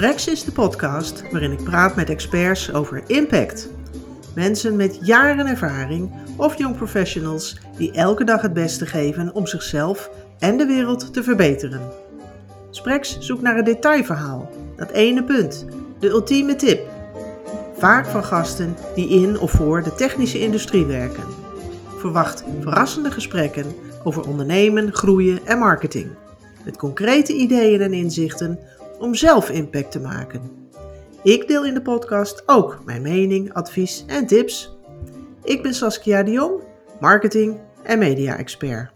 Sprex is de podcast waarin ik praat met experts over impact. Mensen met jaren ervaring of jong professionals die elke dag het beste geven om zichzelf en de wereld te verbeteren. Sprex zoekt naar een detailverhaal, dat ene punt, de ultieme tip. Vaak van gasten die in of voor de technische industrie werken. Verwacht verrassende gesprekken over ondernemen, groeien en marketing. Met concrete ideeën en inzichten om zelf impact te maken. Ik deel in de podcast ook mijn mening, advies en tips. Ik ben Saskia de Jong, marketing en media-expert.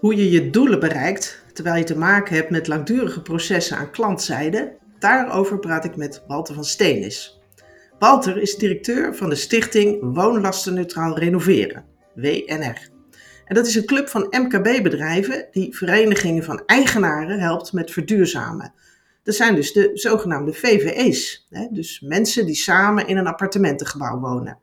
Hoe je je doelen bereikt terwijl je te maken hebt met langdurige processen aan klantzijde, daarover praat ik met Walter van Steenis. Walter is directeur van de stichting Woonlastenneutraal Renoveren, WNR. En dat is een club van MKB-bedrijven die verenigingen van eigenaren helpt met verduurzamen. Dat zijn dus de zogenaamde VVE's, hè? dus mensen die samen in een appartementengebouw wonen.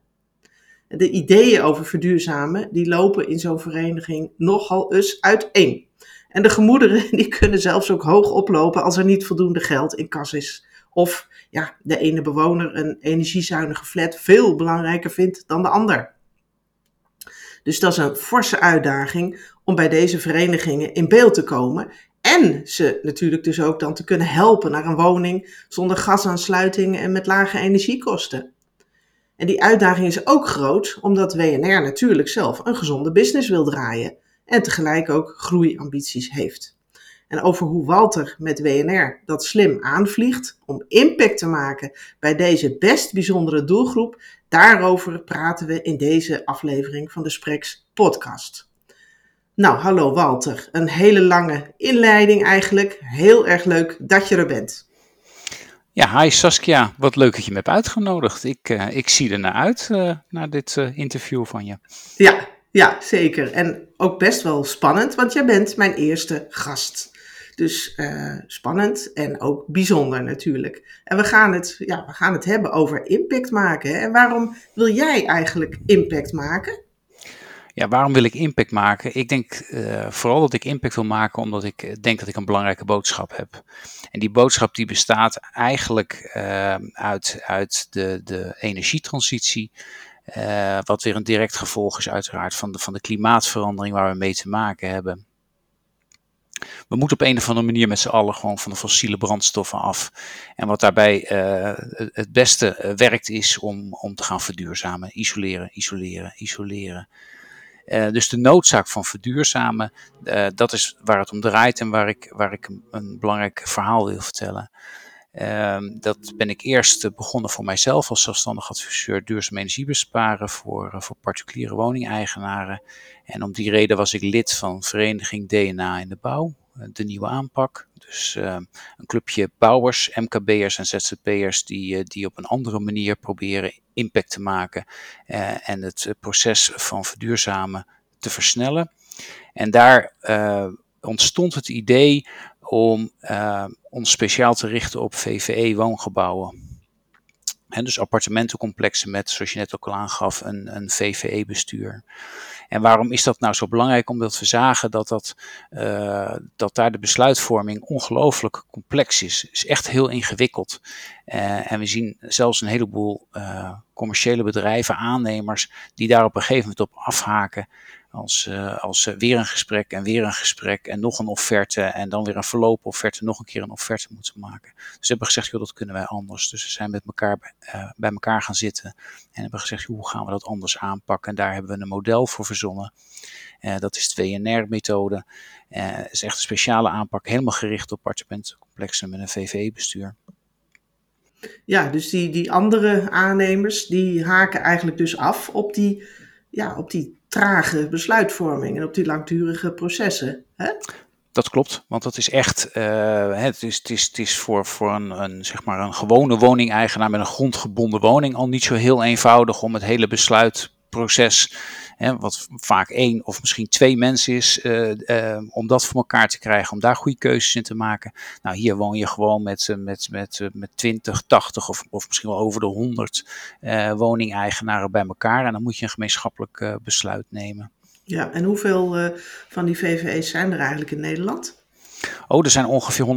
De ideeën over verduurzamen die lopen in zo'n vereniging nogal eens uiteen. En de gemoederen die kunnen zelfs ook hoog oplopen als er niet voldoende geld in kas is. Of ja, de ene bewoner een energiezuinige flat veel belangrijker vindt dan de ander. Dus dat is een forse uitdaging om bij deze verenigingen in beeld te komen. En ze natuurlijk dus ook dan te kunnen helpen naar een woning zonder gasaansluiting en met lage energiekosten. En die uitdaging is ook groot omdat WNR natuurlijk zelf een gezonde business wil draaien en tegelijk ook groeiambities heeft. En over hoe Walter met WNR dat slim aanvliegt om impact te maken bij deze best bijzondere doelgroep, daarover praten we in deze aflevering van de Spreks podcast. Nou, hallo Walter. Een hele lange inleiding eigenlijk. Heel erg leuk dat je er bent. Ja, hi Saskia. Wat leuk dat je me hebt uitgenodigd. Ik, uh, ik zie er naar uit, uh, naar dit uh, interview van je. Ja, ja, zeker. En ook best wel spannend, want jij bent mijn eerste gast. Dus uh, spannend en ook bijzonder natuurlijk. En we gaan, het, ja, we gaan het hebben over impact maken. En waarom wil jij eigenlijk impact maken? Ja, waarom wil ik impact maken? Ik denk uh, vooral dat ik impact wil maken omdat ik denk dat ik een belangrijke boodschap heb. En die boodschap die bestaat eigenlijk uh, uit, uit de, de energietransitie. Wat weer een direct gevolg is uiteraard van de, van de klimaatverandering waar we mee te maken hebben. We moeten op een of andere manier met z'n allen gewoon van de fossiele brandstoffen af. En wat daarbij uh, het beste werkt is om, om te gaan verduurzamen. Isoleren, isoleren, isoleren. Uh, dus de noodzaak van verduurzamen, dat is waar het om draait en waar ik, waar ik een belangrijk verhaal wil vertellen. Uh, dat ben ik eerst begonnen voor mijzelf als zelfstandig adviseur duurzaam energie besparen voor, voor particuliere woningeigenaren. En om die reden was ik lid van vereniging DNA in de bouw, de nieuwe aanpak. Dus een clubje bouwers, MKB'ers en ZZP'ers die, die op een andere manier proberen impact te maken uh, en het proces van verduurzamen te versnellen. En daar uh, ontstond het idee om uh, ons speciaal te richten op VVE-woongebouwen. En dus appartementencomplexen met, zoals je net ook al aangaf, een, een VVE-bestuur. En waarom is dat nou zo belangrijk? Omdat we zagen dat, dat, uh, dat daar de besluitvorming ongelooflijk complex is. Het is echt heel ingewikkeld. Uh, en we zien zelfs een heleboel uh, commerciële bedrijven, aannemers, die daar op een gegeven moment op afhaken. Als, uh, als uh, weer een gesprek en weer een gesprek en nog een offerte en dan weer een verlopen offerte, nog een keer een offerte moeten maken. Dus we hebben gezegd, joh, dat kunnen wij anders. Dus we zijn met elkaar uh, bij elkaar gaan zitten en hebben gezegd, hoe gaan we dat anders aanpakken? En daar hebben we een model voor verzonnen. dat is de WNR-methode. Het is echt een speciale aanpak, helemaal gericht op appartementencomplexen met een VVE-bestuur. Ja, dus die, die andere aannemers, die haken eigenlijk dus af op die, ja, op die trage besluitvorming en op die langdurige processen. Hè? Dat klopt, want dat is echt, uh, het is, het is, het is voor, voor een, een, zeg maar een gewone woningeigenaar met een grondgebonden woning al niet zo heel eenvoudig om het hele besluitproces Wat vaak één of misschien twee mensen is, uh, uh, om dat voor elkaar te krijgen, om daar goede keuzes in te maken. Nou, hier woon je gewoon met, met, met, met 20, 80 of, of misschien wel over de 100 uh, woningeigenaren bij elkaar. En dan moet je een gemeenschappelijk besluit nemen. Ja, en hoeveel van die VVE's zijn er eigenlijk in Nederland? Oh, er zijn ongeveer 125.000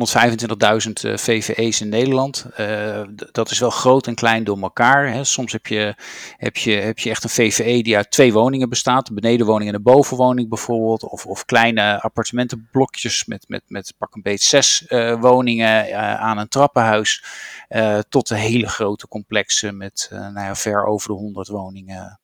uh, VVE's in Nederland. Uh, dat is wel groot en klein door elkaar. Hè. Soms heb je, heb, je, heb je echt een VVE die uit twee woningen bestaat. De benedenwoning en de bovenwoning bijvoorbeeld. Of, of kleine appartementenblokjes met, met, met pak een beet zes uh, woningen aan een trappenhuis. tot de hele grote complexen met nou ja, ver over de 100 woningen.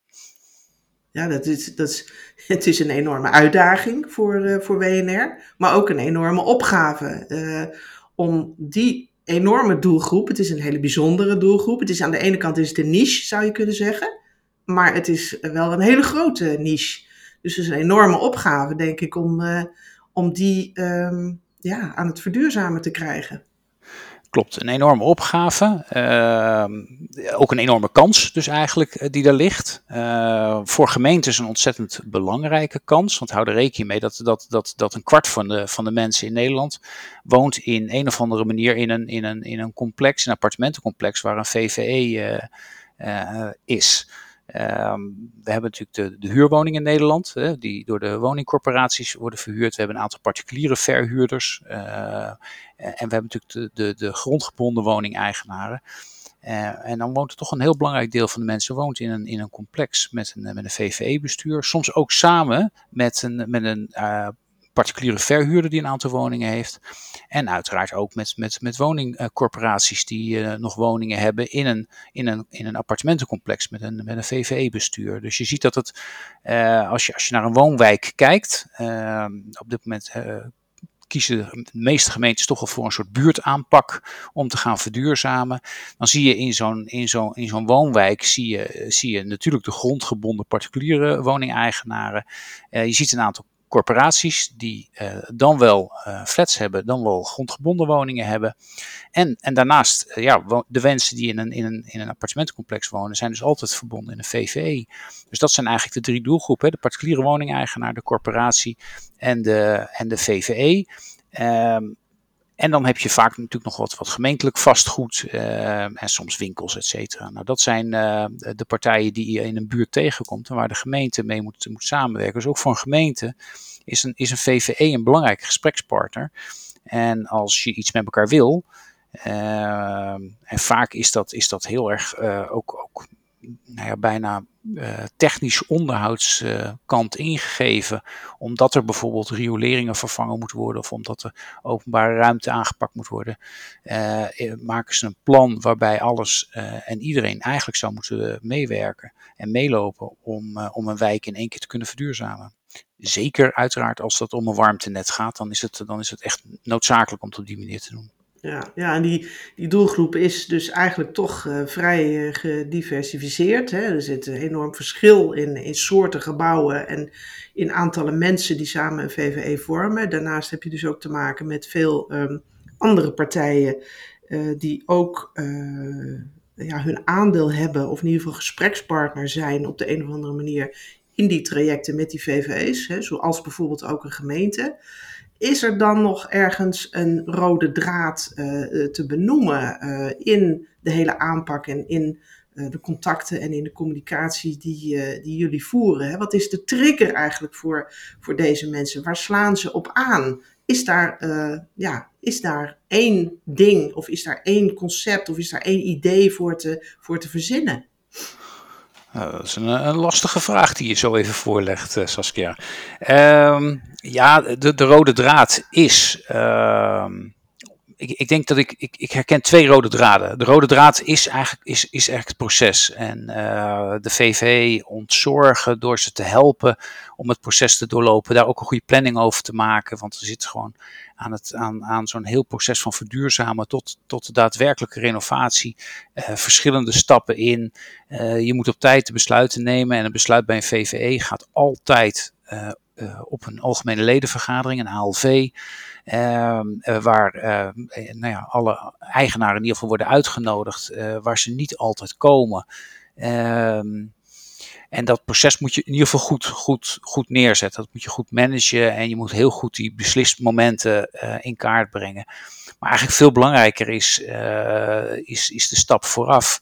Ja, dat is, dat is, het is een enorme uitdaging voor, uh, voor WNR, maar ook een enorme opgave uh, om die enorme doelgroep, het is een hele bijzondere doelgroep, het is aan de ene kant is het een niche, zou je kunnen zeggen, maar het is wel een hele grote niche. Dus het is een enorme opgave, denk ik, om, uh, om die um, ja, aan het verduurzamen te krijgen. Klopt, een enorme opgave. Uh, ook een enorme kans dus eigenlijk uh, die er ligt. Uh, voor gemeentes een ontzettend belangrijke kans. Want hou er rekening mee dat, dat, dat, dat een kwart van de, van de mensen in Nederland woont in een of andere manier in een, in een, in een complex, een appartementencomplex waar een VVE is. Um, we hebben natuurlijk de, de huurwoningen in Nederland, hè, die door de woningcorporaties worden verhuurd. We hebben een aantal particuliere verhuurders. Uh, en we hebben natuurlijk de, de, de grondgebonden woningeigenaren. Uh, en dan woont er toch een heel belangrijk deel van de mensen woont in een, in een complex met een, met een VVE-bestuur. Soms ook samen met een, met een uh, particuliere verhuurder die een aantal woningen heeft. En uiteraard ook met, met, met woningcorporaties die uh, nog woningen hebben in een, in een, in een appartementencomplex met een, met een VVE-bestuur. Dus je ziet dat het, uh, als, je, als je naar een woonwijk kijkt, uh, op dit moment kiezen de meeste gemeentes toch wel voor een soort buurtaanpak om te gaan verduurzamen. Dan zie je in zo'n in zo'n in zo'n woonwijk zie je, zie je natuurlijk de grondgebonden particuliere woningeigenaren. Uh, je ziet een aantal corporaties die uh, dan wel uh, flats hebben, dan wel grondgebonden woningen hebben. En, en daarnaast, uh, ja, de wensen die in een, in, een, in een appartementencomplex wonen, zijn dus altijd verbonden in een VVE. Dus dat zijn eigenlijk de drie doelgroepen: de particuliere woningeigenaar, de corporatie en de, en de VVE. Um, en dan heb je vaak natuurlijk nog wat, wat gemeentelijk vastgoed uh, en soms winkels, et cetera. Nou, dat zijn uh, de partijen die je in een buurt tegenkomt en waar de gemeente mee moet, moet samenwerken. Dus ook voor een gemeente is een, is een VVE een belangrijke gesprekspartner. En als je iets met elkaar wil, uh, en vaak is dat, is dat heel erg ook, ook nou ja, bijna uh, technisch onderhoudskant uh, ingegeven. Omdat er bijvoorbeeld rioleringen vervangen moeten worden of omdat er openbare ruimte aangepakt moet worden. Uh, maken ze een plan waarbij alles en iedereen eigenlijk zou moeten meewerken en meelopen om, om een wijk in één keer te kunnen verduurzamen. Zeker uiteraard als dat om een warmtenet gaat, dan is het, dan is het echt noodzakelijk om het op die manier te doen. Ja, ja en die, die doelgroep is dus eigenlijk toch uh, vrij uh, gediversificeerd. Hè? Er zit een enorm verschil in, in soorten gebouwen en in aantallen mensen die samen een VVE vormen. Daarnaast heb je dus ook te maken met veel um, andere partijen uh, die ook ja, hun aandeel hebben, of in ieder geval gesprekspartner zijn op de een of andere manier in die trajecten met die VVE's, hè? zoals bijvoorbeeld ook een gemeente. Is er dan nog ergens een rode draad uh, te benoemen uh, in de hele aanpak en in de contacten en in de communicatie die, die jullie voeren? Hè? Wat is de trigger eigenlijk voor, voor deze mensen? Waar slaan ze op aan? Is daar, ja, is daar één ding of is daar één concept of is daar één idee voor te, voor te verzinnen? Nou, dat is een, een, lastige vraag die je zo even voorlegt, uh, Saskia. Um, ja, de, de, rode draad is. Uh, ik, ik, denk dat ik, ik, ik, herken twee rode draden. De rode draad is eigenlijk, is, is eigenlijk het proces. En uh, de VV ontzorgen door ze te helpen om het proces te doorlopen. Daar ook een goede planning over te maken. Want er zit gewoon aan, het, aan, aan zo'n heel proces van verduurzamen tot, tot de daadwerkelijke renovatie. Uh, verschillende stappen in. Uh, je moet op tijd de besluiten nemen. En een besluit bij een VVE gaat altijd op een algemene ledenvergadering, een ALV. waar nou ja, alle eigenaren in ieder geval worden uitgenodigd. waar ze niet altijd komen. Ehm, en dat proces moet je in ieder geval goed, goed, goed neerzetten. Dat moet je goed managen en je moet heel goed die beslismomenten uh, in kaart brengen. Maar eigenlijk veel belangrijker is, is, is de stap vooraf.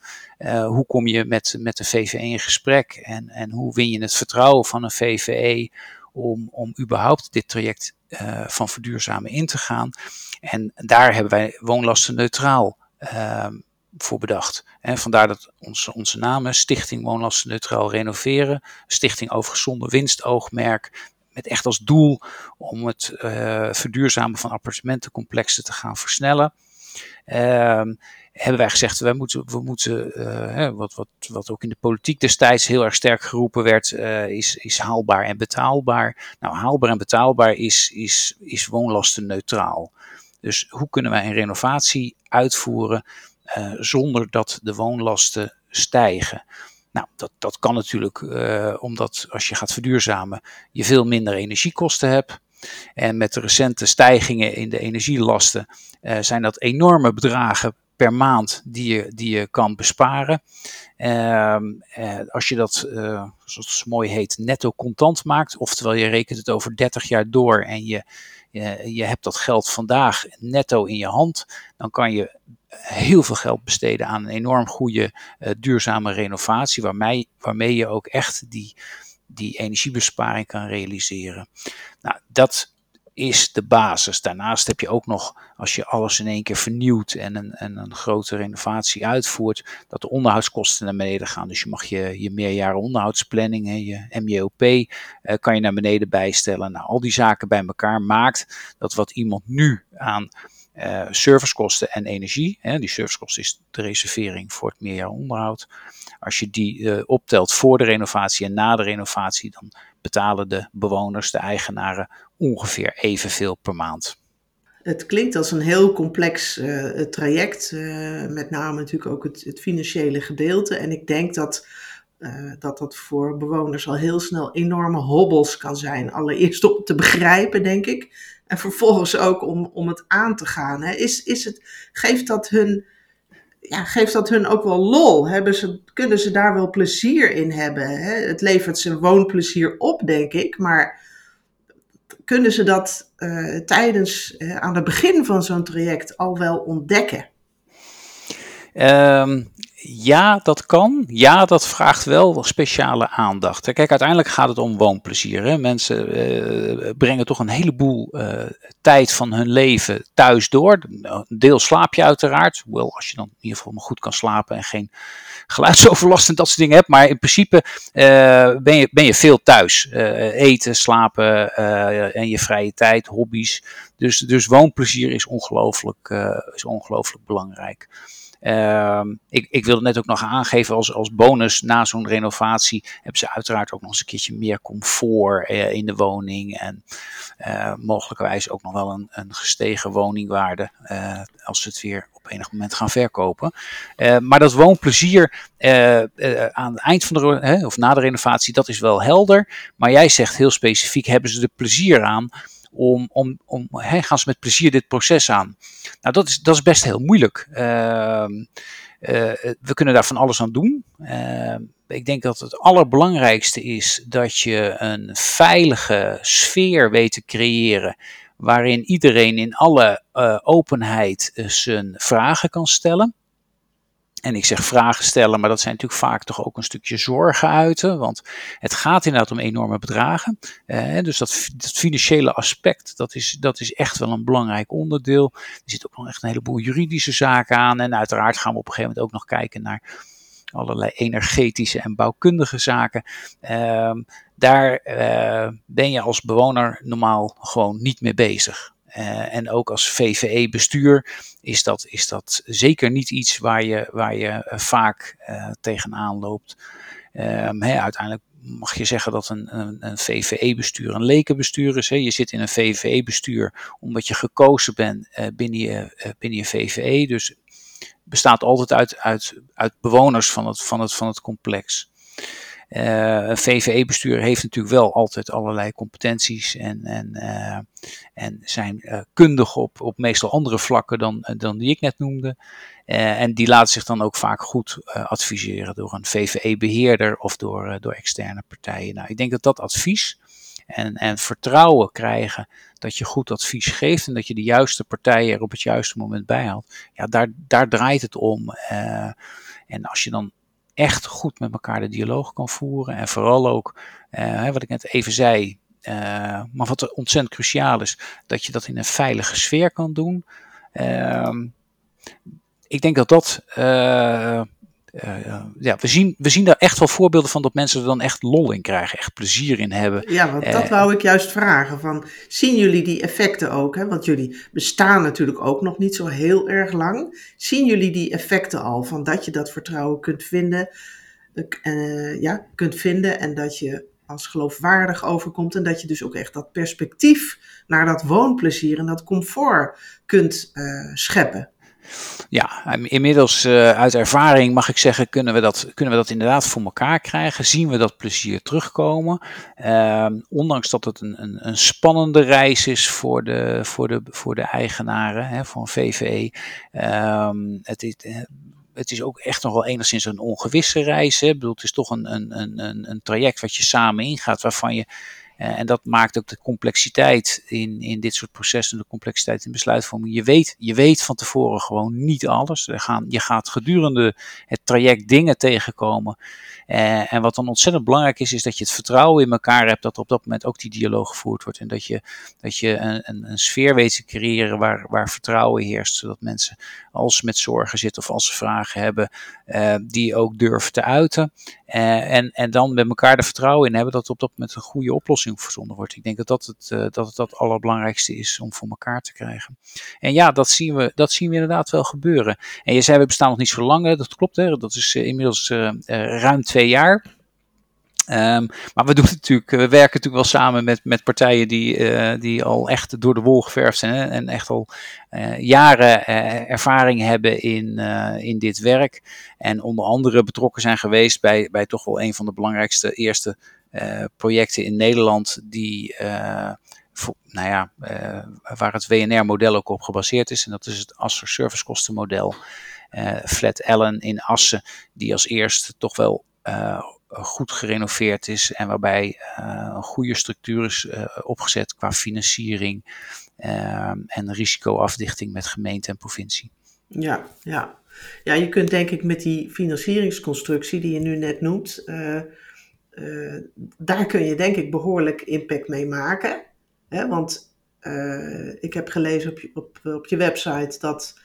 Hoe kom je met, met de VVE in gesprek en, en hoe win je het vertrouwen van een VVE om, om überhaupt dit traject van verduurzamen in te gaan. En daar hebben wij woonlasten neutraal ehm, voor bedacht. En vandaar dat onze, onze naam Stichting Woonlasten Neutraal Renoveren. Stichting over gezonde winstoogmerk. Met echt als doel om het uh, verduurzamen van appartementencomplexen te gaan versnellen. Uh, hebben wij gezegd, wij moeten, we moeten uh, wat, wat, wat ook in de politiek destijds heel erg sterk geroepen werd, uh, is, is haalbaar en betaalbaar. Nou, haalbaar en betaalbaar is, is, is woonlasten neutraal. Dus hoe kunnen wij een renovatie uitvoeren uh, zonder dat de woonlasten stijgen? Nou, dat, dat kan natuurlijk omdat als je gaat verduurzamen, je veel minder energiekosten hebt. En met de recente stijgingen in de energielasten zijn dat enorme bedragen per maand die je, die je kan besparen. Uh, als je dat, uh, zoals het mooi heet, netto contant maakt, oftewel je rekent het over 30 jaar door en je, je, hebt dat geld vandaag netto in je hand, dan kan je heel veel geld besteden aan een enorm goede uh, duurzame renovatie, waarmee, waarmee je ook echt die, die energiebesparing kan realiseren. Nou, dat is de basis. Daarnaast heb je ook nog, als je alles in één keer vernieuwt en een, en een grote renovatie uitvoert, dat de onderhoudskosten naar beneden gaan. Dus je mag je, je meerjaren onderhoudsplanning, hè, je MJOP, eh, kan je naar beneden bijstellen. Nou, al die zaken bij elkaar maakt dat wat iemand nu aan uh, servicekosten en energie, hè, die servicekosten is de reservering voor het meerjaar onderhoud. Als je die uh, optelt voor de renovatie en na de renovatie, dan betalen de bewoners, de eigenaren, ongeveer evenveel per maand. Het klinkt als een heel complex uh, traject, uh, met name natuurlijk ook het, het, financiële gedeelte. En ik denk dat, uh, dat dat voor bewoners al heel snel enorme hobbels kan zijn. Allereerst om te begrijpen, denk ik. En vervolgens ook om, om het aan te gaan. Hè. Is, is het, geeft, dat hun, ja, geeft dat hun ook wel lol? Hebben ze, kunnen ze daar wel plezier in hebben? Hè? Het levert ze woonplezier op, denk ik. Maar kunnen ze dat uh, tijdens, uh, aan het begin van zo'n traject al wel ontdekken? Um, ja, dat kan. Ja, dat vraagt wel speciale aandacht. Kijk, uiteindelijk gaat het om woonplezier. Hè? Mensen uh, brengen toch een heleboel uh, tijd van hun leven thuis door. Deel slaap je uiteraard. Hoewel, als je dan in ieder geval maar goed kan slapen en geen geluidsoverlast en dat soort dingen hebt. Maar in principe uh, ben, je, ben je veel thuis. eten, slapen en je vrije tijd, hobby's. Dus, dus woonplezier is ongelooflijk, is ongelooflijk belangrijk. Uh, ik, ik wilde net ook nog aangeven als, als bonus na zo'n renovatie hebben ze uiteraard ook nog eens een keertje meer comfort uh, in de woning en uh, mogelijkerwijs ook nog wel een, een gestegen woningwaarde uh, als ze het weer op enig moment gaan verkopen. maar dat woonplezier aan het eind van de of na de renovatie, dat is wel helder. Maar jij zegt heel specifiek, hebben ze er plezier aan om, om, om hè, gaan ze met plezier dit proces aan. Nou, dat is, dat is best heel moeilijk. Uh, uh, we kunnen daar van alles aan doen. Uh, ik denk dat het allerbelangrijkste is dat je een veilige sfeer weet te creëren. Waarin iedereen in alle eh, openheid eh, zijn vragen kan stellen. En ik zeg vragen stellen, maar dat zijn natuurlijk vaak toch ook een stukje zorgen uiten. Want het gaat inderdaad om enorme bedragen. Eh, dus dat, dat, financiële aspect, dat is, dat is echt wel een belangrijk onderdeel. Er zit ook nog echt een heleboel juridische zaken aan. En uiteraard gaan we op een gegeven moment ook nog kijken naar allerlei energetische en bouwkundige zaken. Uh, daar uh, ben je als bewoner normaal gewoon niet mee bezig. Uh, en ook als VVE-bestuur is dat, is dat zeker niet iets waar je, waar je uh, vaak uh, tegenaan loopt. He, uiteindelijk mag je zeggen dat een, een, VVE-bestuur een lekenbestuur is. Je zit in een VVE-bestuur omdat je gekozen bent binnen, je, binnen je VVE. Dus bestaat altijd uit, uit, uit bewoners van het, van het, van het complex. Uh, een VVE-bestuur heeft natuurlijk wel altijd allerlei competenties en, en, uh, en zijn uh, kundig op, op meestal andere vlakken dan, dan die ik net noemde. en die laten zich dan ook vaak goed adviseren door een VVE-beheerder of door, door externe partijen. Nou, ik denk dat dat advies en, en vertrouwen krijgen dat je goed advies geeft en dat je de juiste partijen er op het juiste moment bij haalt. Ja, daar, daar draait het om. en als je dan echt goed met elkaar de dialoog kan voeren. En vooral ook, uh, wat ik net even zei, maar wat ontzettend cruciaal is, dat je dat in een veilige sfeer kan doen. Ehm, ik denk dat dat uh, ja, we zien, we zien daar echt wel voorbeelden van dat mensen er dan echt lol in krijgen, echt plezier in hebben. Ja, want dat uh, wou ik juist vragen. Van, zien jullie die effecten ook? Hè? Want jullie bestaan natuurlijk ook nog niet zo heel erg lang. Zien jullie die effecten al? Van dat je dat vertrouwen kunt vinden, uh, ja, kunt vinden en dat je als geloofwaardig overkomt. En dat je dus ook echt dat perspectief naar dat woonplezier en dat comfort kunt scheppen. Ja, inmiddels uh, uit ervaring mag ik zeggen, kunnen we, dat, kunnen we dat inderdaad voor elkaar krijgen. Zien we dat plezier terugkomen. Uh, ondanks dat het een, een, een, spannende reis is voor de, voor de, voor de eigenaren hè, van VVE. Uh, het, is, eh, het is ook echt nog wel enigszins een ongewisse reis. Hè. Ik bedoel, het is toch een, een, een, een traject wat je samen ingaat, waarvan je en dat maakt ook de complexiteit in, in dit soort processen, de complexiteit in besluitvorming. Je weet, je weet van tevoren gewoon niet alles. Er gaan, je gaat gedurende het traject dingen tegenkomen. Uh, en wat dan ontzettend belangrijk is, is dat je het vertrouwen in elkaar hebt dat op dat moment ook die dialoog gevoerd wordt. En dat je, dat je een, een, sfeer weet te creëren waar, waar vertrouwen heerst. Zodat mensen, als ze met zorgen zitten of als ze vragen hebben, uh, die ook durven te uiten. en, en dan met elkaar er vertrouwen in hebben dat op dat moment een goede oplossing verzonden wordt. Ik denk dat dat het, uh, dat het dat allerbelangrijkste is om voor elkaar te krijgen. En ja, dat zien we, dat zien we inderdaad wel gebeuren. En je zei, we bestaan nog niet zo lang, dat klopt, hè? dat is uh, inmiddels uh, ruim twee jaar. Um, maar we doen natuurlijk, we werken natuurlijk wel samen met, met partijen die, die al echt door de wol geverfd zijn hè, en echt al jaren ervaring hebben in, in dit werk. En onder andere betrokken zijn geweest bij, bij toch wel een van de belangrijkste eerste projecten in Nederland die. Voor, nou ja, waar het WNR-model ook op gebaseerd is. En dat is het Asser servicekostenmodel. Flat Allen in Assen, die als eerste toch wel goed gerenoveerd is en waarbij een goede structuur is opgezet qua financiering en risicoafdichting met gemeente en provincie. Ja, ja. ja, je kunt denk ik met die financieringsconstructie die je nu net noemt, daar kun je denk ik behoorlijk impact mee maken. Hè? Want ik heb gelezen op je, op, op je website dat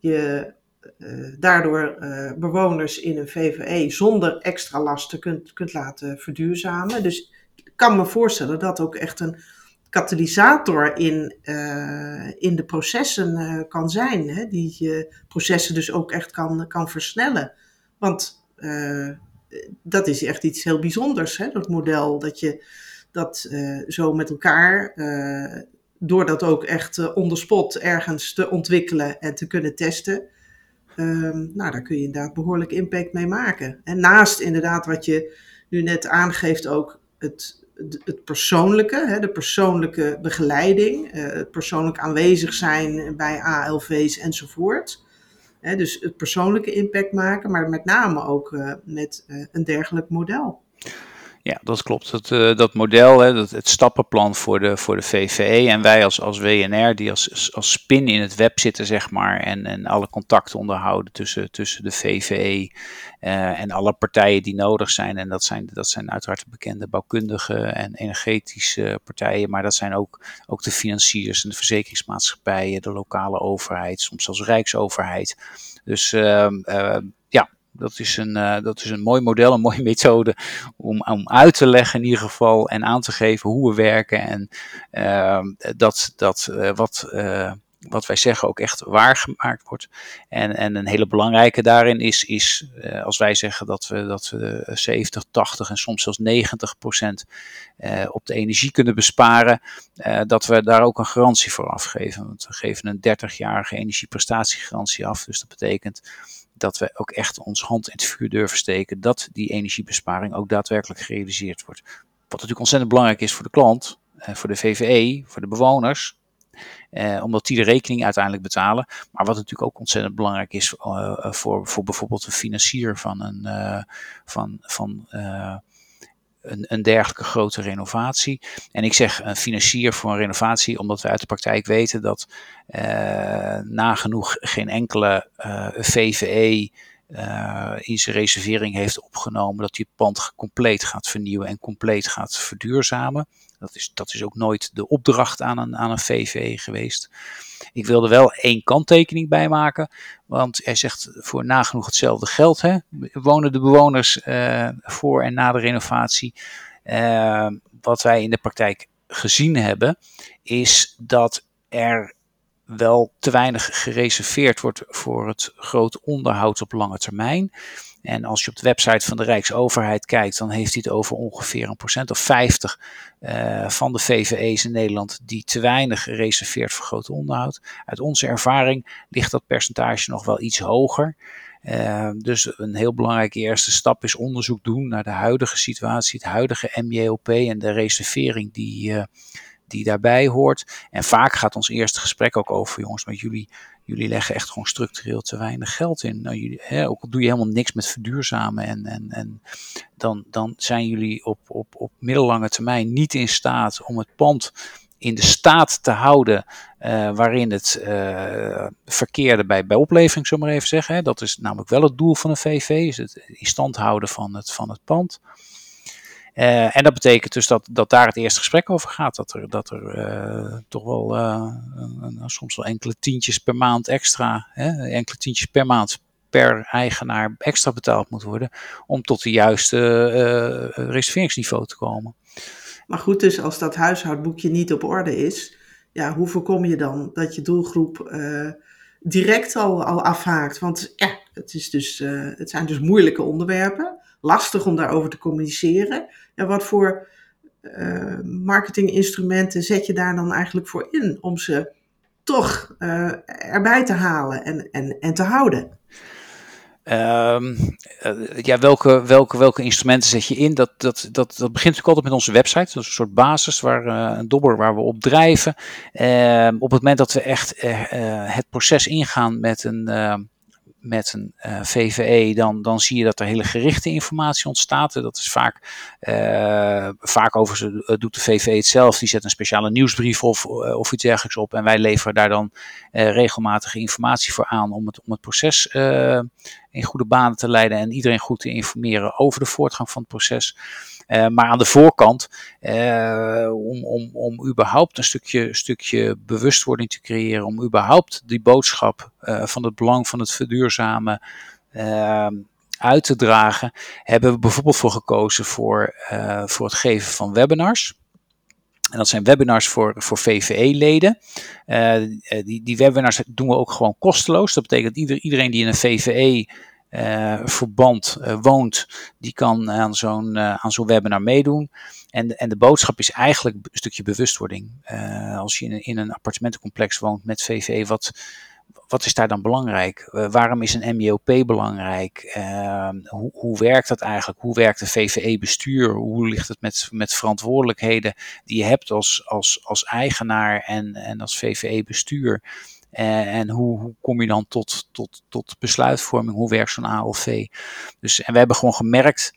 je uh, daardoor bewoners in een VVE zonder extra lasten kunt, kunt laten verduurzamen. Dus ik kan me voorstellen dat ook echt een katalysator in, in de processen kan zijn. Hè? Die processen dus ook echt kan, kan versnellen. Want dat is echt iets heel bijzonders, hè? dat model dat je dat zo met elkaar door dat ook echt uh, on the spot ergens te ontwikkelen en te kunnen testen, Um, nou, daar kun je inderdaad behoorlijk impact mee maken. En naast inderdaad wat je nu net aangeeft ook het, het persoonlijke, hè, de persoonlijke begeleiding, het persoonlijk aanwezig zijn bij ALV's enzovoort. Dus het persoonlijke impact maken, maar met name ook uh, met uh, een dergelijk model. Ja, dat klopt. Dat, uh, dat model, hè, dat, het stappenplan voor de, voor de VVE en wij als, als WNR die als, als spin in het web zitten, zeg maar, en, en alle contacten onderhouden tussen, tussen de VVE uh, en alle partijen die nodig zijn. En dat zijn, dat zijn uiteraard de bekende bouwkundige en energetische partijen, maar dat zijn ook, ook de financiers en de verzekeringsmaatschappijen, de lokale overheid, soms zelfs Rijksoverheid. Dus uh, dat is een, uh, dat is een mooi model, een mooie methode om, om uit te leggen in ieder geval en aan te geven hoe we werken en uh, dat, dat uh, wat, wat wij zeggen ook echt waargemaakt wordt. En, en een hele belangrijke daarin is, is als wij zeggen dat we, dat we 70, 80 en soms zelfs 90 procent op de energie kunnen besparen, dat we daar ook een garantie voor afgeven. Want we geven een 30-jarige energieprestatiegarantie af. Dus dat betekent dat we ook echt ons hand in het vuur durven steken dat die energiebesparing ook daadwerkelijk gerealiseerd wordt. Wat natuurlijk ontzettend belangrijk is voor de klant, eh, voor de VVE, voor de bewoners, eh, omdat die de rekening uiteindelijk betalen. Maar wat natuurlijk ook ontzettend belangrijk is uh, voor, voor bijvoorbeeld een financier van een, van, van een, een dergelijke grote renovatie. En ik zeg een financier voor een renovatie, omdat we uit de praktijk weten dat uh, nagenoeg geen enkele uh, VVE in zijn reservering heeft opgenomen dat het pand compleet gaat vernieuwen en compleet gaat verduurzamen. Dat is, dat is ook nooit de opdracht aan een, aan een VVE geweest. Ik wilde wel één kanttekening bij maken, want hij zegt voor nagenoeg hetzelfde geld. Hè, wonen de bewoners uh, voor en na de renovatie. Uh, wat wij in de praktijk gezien hebben, is dat er wel te weinig gereserveerd wordt voor het groot onderhoud op lange termijn. En als je op de website van de Rijksoverheid kijkt, dan heeft hij het over ongeveer een procent of 50 uh, van de VVE's in Nederland die te weinig reserveert voor groot onderhoud. Uit onze ervaring ligt dat percentage nog wel iets hoger. Uh, dus een heel belangrijke eerste stap is onderzoek doen naar de huidige situatie, het huidige MJOP en de reservering die, uh, die daarbij hoort. En vaak gaat ons eerste gesprek ook over, jongens, maar jullie, jullie leggen echt gewoon structureel te weinig geld in. Nou, jullie, hè, ook al doe je helemaal niks met verduurzamen en, en, en dan, dan zijn jullie op, op, op middellange termijn niet in staat om het pand in de staat te houden uh, waarin het uh, verkeerde bij, bij oplevering, zullen maar even zeggen. Hè. Dat is namelijk wel het doel van een VV, is het in stand houden van het, van het pand. Uh, en dat betekent dus dat, dat daar het eerste gesprek over gaat. Dat er, dat er uh, toch wel uh, een, soms wel enkele tientjes per maand extra, hè, enkele tientjes per maand per eigenaar extra betaald moet worden. Om tot de juiste reserveringsniveau te komen. Maar goed, dus als dat huishoudboekje niet op orde is, ja, hoe voorkom je dan dat je doelgroep direct al, al afhaakt? Want ja, het, is dus, het zijn dus moeilijke onderwerpen lastig om daarover te communiceren. Ja, wat voor uh, marketinginstrumenten zet je daar dan eigenlijk voor in om ze toch uh, erbij te halen en, en, en te houden? Um, uh, ja, welke, welke, welke instrumenten zet je in? Dat, dat, dat, dat begint natuurlijk altijd met onze website. Dat is een soort basis, waar, een dobber waar we op drijven. Uh, op het moment dat we echt het proces ingaan met een met een eh, VVE, dan, dan zie je dat er hele gerichte informatie ontstaat. Dat is vaak, uh, vaak overigens uh, doet de VVE het zelf. Die zet een speciale nieuwsbrief of, of iets dergelijks op. En wij leveren daar dan regelmatige informatie voor aan om het, om het proces in goede banen te leiden en iedereen goed te informeren over de voortgang van het proces. Uh, maar aan de voorkant, uh, om, om, om überhaupt een stukje, stukje bewustwording te creëren, om überhaupt die boodschap uh, van het belang van het verduurzamen uit te dragen, hebben we bijvoorbeeld voor gekozen voor, voor het geven van webinars. En dat zijn webinars voor, voor VVE-leden. Die, die webinars doen we ook gewoon kosteloos. Dat betekent dat ieder, iedereen die in een VVE uh, verband uh, woont, die kan aan zo'n uh, aan zo'n webinar meedoen. En, en de boodschap is eigenlijk een stukje bewustwording. als je in, in een appartementencomplex woont met VVE, wat, wat is daar dan belangrijk? waarom is een MJOP belangrijk? hoe, hoe werkt dat eigenlijk? Hoe werkt een VVE-bestuur? Hoe ligt het met, met verantwoordelijkheden die je hebt als, als, als eigenaar en, en als VVE-bestuur? En, en hoe, hoe, kom je dan tot, tot, tot besluitvorming? Hoe werkt zo'n ALV? Dus, en we hebben gewoon gemerkt,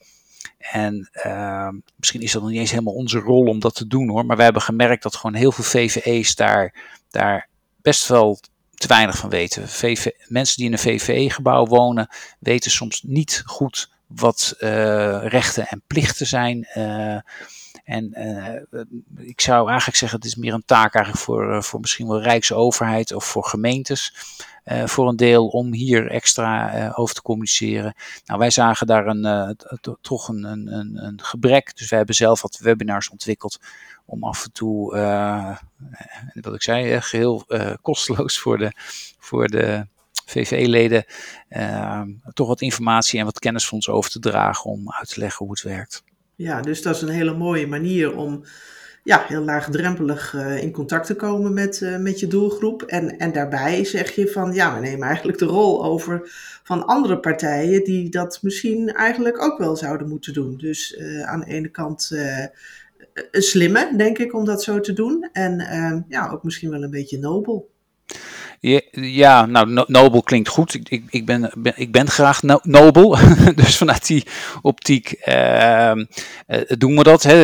en uh, misschien is dat nog niet eens helemaal onze rol om dat te doen hoor, maar we hebben gemerkt dat gewoon heel veel VVE's daar, daar best wel te weinig van weten. VV, mensen die in een VVE-gebouw wonen, weten soms niet goed wat uh, rechten en plichten zijn. Uh, en uh, ik zou eigenlijk zeggen, het is meer een taak eigenlijk voor, uh, voor misschien wel Rijksoverheid of voor gemeentes. Uh, voor een deel om hier extra over te communiceren. Nou, wij zagen daar een, toch een, een, een, gebrek. Dus wij hebben zelf wat webinars ontwikkeld om af en toe, wat ik zei, geheel kosteloos voor de, voor de VVE-leden toch wat informatie en wat kennis van ons over te dragen om uit te leggen hoe het werkt. Ja, dus dat is een hele mooie manier om ja, heel laagdrempelig uh, in contact te komen met, uh, met je doelgroep. En, en daarbij zeg je van ja, we nemen eigenlijk de rol over van andere partijen die dat misschien eigenlijk ook wel zouden moeten doen. Dus uh, aan de ene kant slimme, denk ik, om dat zo te doen. En ja, ook misschien wel een beetje nobel. Ja, nou, nobel klinkt goed. Ik, ik, ik ben, ik ben graag nobel. dus vanuit die optiek uh, doen we dat. Hè.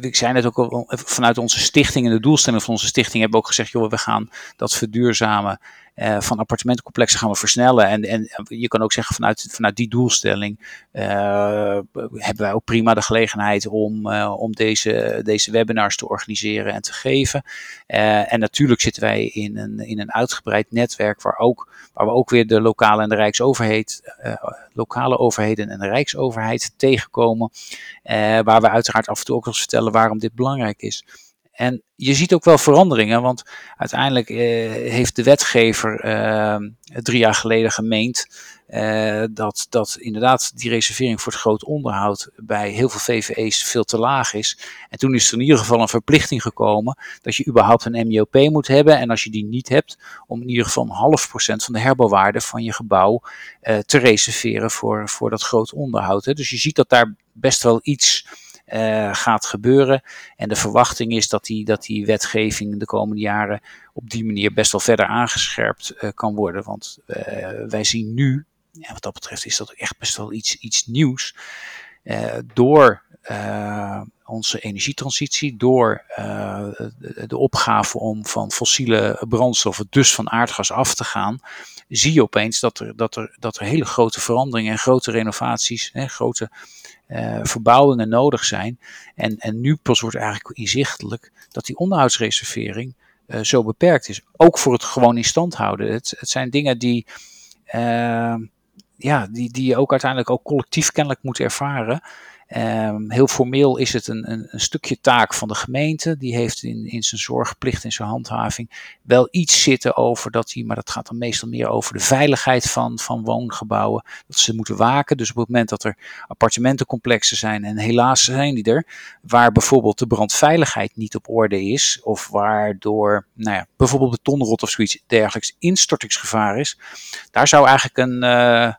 ik zei net ook al, vanuit onze stichting en de doelstelling van onze stichting hebben we ook gezegd, joh, we gaan dat verduurzamen uh, van appartementencomplexen gaan we versnellen. En, en je kan ook zeggen vanuit, vanuit die doelstelling uh, hebben wij ook prima de gelegenheid om, uh, om deze, deze webinars te organiseren en te geven. en natuurlijk zitten wij in een, in een uitgebreid netwerk waar, ook, waar we ook weer de lokale en de rijksoverheid, lokale overheden en de rijksoverheid tegenkomen. waar we uiteraard af en toe ook eens vertellen waarom dit belangrijk is. En je ziet ook wel veranderingen, want uiteindelijk eh, heeft de wetgever eh, drie jaar geleden gemeend eh, dat, dat inderdaad die reservering voor het groot onderhoud bij heel veel VVE's veel te laag is. En toen is er in ieder geval een verplichting gekomen dat je überhaupt een MIOP moet hebben. En als je die niet hebt, om in ieder geval een half procent van de herbouwwaarde van je gebouw eh, te reserveren voor, voor dat groot onderhoud. Hè. Dus je ziet dat daar best wel iets uh, gaat gebeuren. En de verwachting is dat die, dat die wetgeving de komende jaren op die manier best wel verder aangescherpt uh, kan worden. Want uh, wij zien nu, ja, wat dat betreft is dat echt best wel iets, iets nieuws. door onze energietransitie, door de, opgave om van fossiele brandstoffen, dus van aardgas af te gaan, zie je opeens dat er, dat er, dat er hele grote veranderingen en grote renovaties, hè, grote uh, verbouwingen nodig zijn. En, en nu pas wordt eigenlijk inzichtelijk dat die onderhoudsreservering uh, zo beperkt is. Ook voor het gewoon in stand houden. Het, het zijn dingen die, uh, ja, die, die je ook uiteindelijk ook collectief kennelijk moet ervaren. Um, heel formeel is het een, een, een, stukje taak van de gemeente. Die heeft in, in zijn zorgplicht, in zijn handhaving, wel iets zitten over dat hij, maar dat gaat dan meestal meer over de veiligheid van, van woongebouwen. Dat ze moeten waken. Dus op het moment dat er appartementencomplexen zijn, en helaas zijn die er, waar bijvoorbeeld de brandveiligheid niet op orde is, of waardoor nou ja, bijvoorbeeld betonrot of zoiets dergelijks instortingsgevaar is, daar zou eigenlijk een, uh,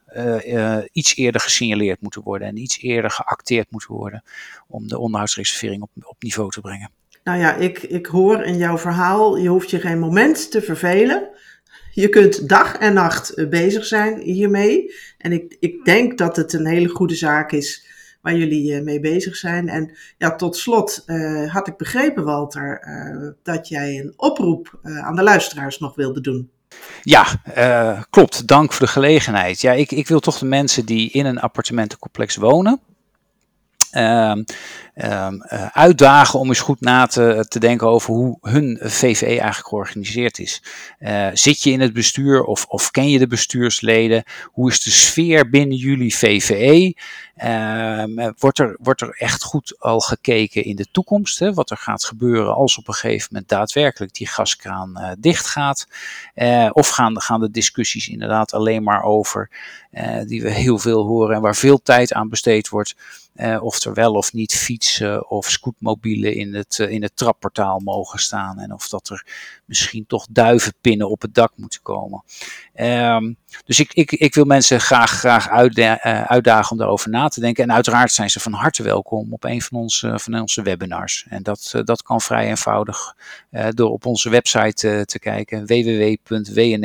iets eerder gesignaleerd moeten worden en iets eerder geacteerd moeten worden om de onderhoudsreservering op, op niveau te brengen. Nou ja, ik, ik hoor in jouw verhaal, je hoeft je geen moment te vervelen. Je kunt dag en nacht eh, bezig zijn hiermee. En ik, ik denk dat het een hele goede zaak is waar jullie mee bezig zijn. En ja, tot slot had ik begrepen, Walter, dat jij een oproep aan de luisteraars nog wilde doen. Ja, klopt. Dank voor de gelegenheid. Ja, ik, ik wil toch de mensen die in een appartementencomplex wonen, Um, um, uh, uitdagen om eens goed na te, te, denken over hoe hun VVE eigenlijk georganiseerd is. Uh, zit je in het bestuur of, of, ken je de bestuursleden? Hoe is de sfeer binnen jullie VVE? Um, wordt, er, wordt er echt goed al gekeken in de toekomst? Hè, wat er gaat gebeuren als op een gegeven moment daadwerkelijk die gaskraan uh, dicht gaat? of gaan, gaan de discussies inderdaad alleen maar over, die we heel veel horen en waar veel tijd aan besteed wordt? Uh, of er wel of niet fietsen of scootmobielen in het, uh, in het trapportaal mogen staan. En of dat er misschien toch duivenpinnen op het dak moeten komen. Um, dus ik, ik, ik wil mensen graag, graag uh, uitdagen om daarover na te denken. En uiteraard zijn ze van harte welkom op een van onze, van onze webinars. En dat, dat kan vrij eenvoudig door op onze website te kijken: www.wnr.nu.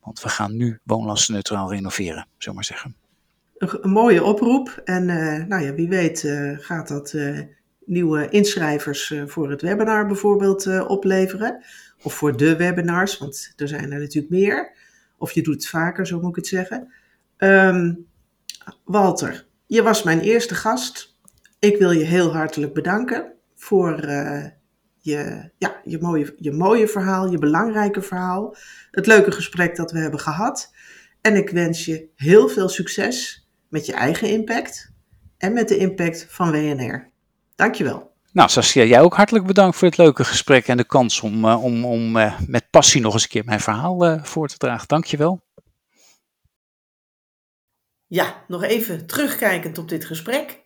want we gaan nu woonlastenneutraal renoveren, zullen maar zeggen een, mooie oproep. En uh, nou ja, wie weet uh, gaat dat uh, nieuwe inschrijvers voor het webinar bijvoorbeeld opleveren. Of voor de webinars, want er zijn er natuurlijk meer. Of je doet het vaker, zo moet ik het zeggen. Um, Walter, je was mijn eerste gast. Ik wil je heel hartelijk bedanken voor je, ja, je, mooie, je mooie verhaal, je belangrijke verhaal. Het leuke gesprek dat we hebben gehad. En ik wens je heel veel succes met je eigen impact en met de impact van WNR. Dankjewel. Nou, Saskia, jij ook hartelijk bedankt voor het leuke gesprek en de kans om, uh, om, om uh, met passie nog eens een keer mijn verhaal uh, voor te dragen. Dankjewel. Ja, nog even terugkijkend op dit gesprek.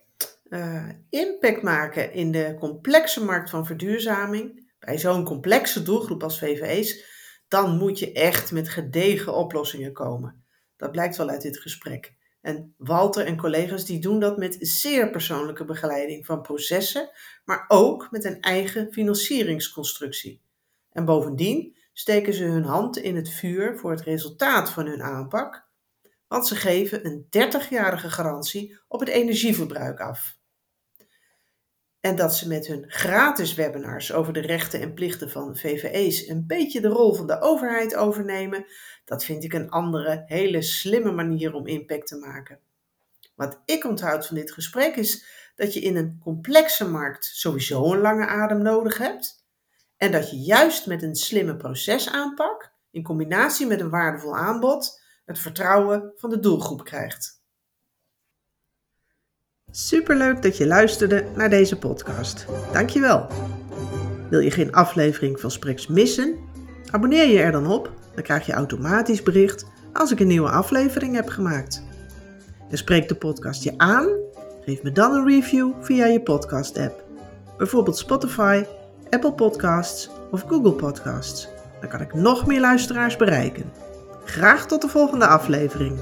impact maken in de complexe markt van verduurzaming, bij zo'n complexe doelgroep als VVE's, dan moet je echt met gedegen oplossingen komen. Dat blijkt wel uit dit gesprek. En Walter en collega's die doen dat met zeer persoonlijke begeleiding van processen, maar ook met een eigen financieringsconstructie. En bovendien steken ze hun hand in het vuur voor het resultaat van hun aanpak, want ze geven een 30-jarige garantie op het energieverbruik af. En dat ze met hun gratis webinars over de rechten en plichten van VVE's een beetje de rol van de overheid overnemen, dat vind ik een andere, hele slimme manier om impact te maken. Wat ik onthoud van dit gesprek is dat je in een complexe markt sowieso een lange adem nodig hebt. En dat je juist met een slimme procesaanpak, in combinatie met een waardevol aanbod, het vertrouwen van de doelgroep krijgt. Superleuk dat je luisterde naar deze podcast. Dankjewel. Wil je geen aflevering van Spreks missen? Abonneer je er dan op, dan krijg je automatisch bericht als ik een nieuwe aflevering heb gemaakt. En spreekt de podcast je aan? Geef me dan een review via je podcast-app. Bijvoorbeeld Spotify, Apple Podcasts of Google Podcasts. Dan kan ik nog meer luisteraars bereiken. Graag tot de volgende aflevering.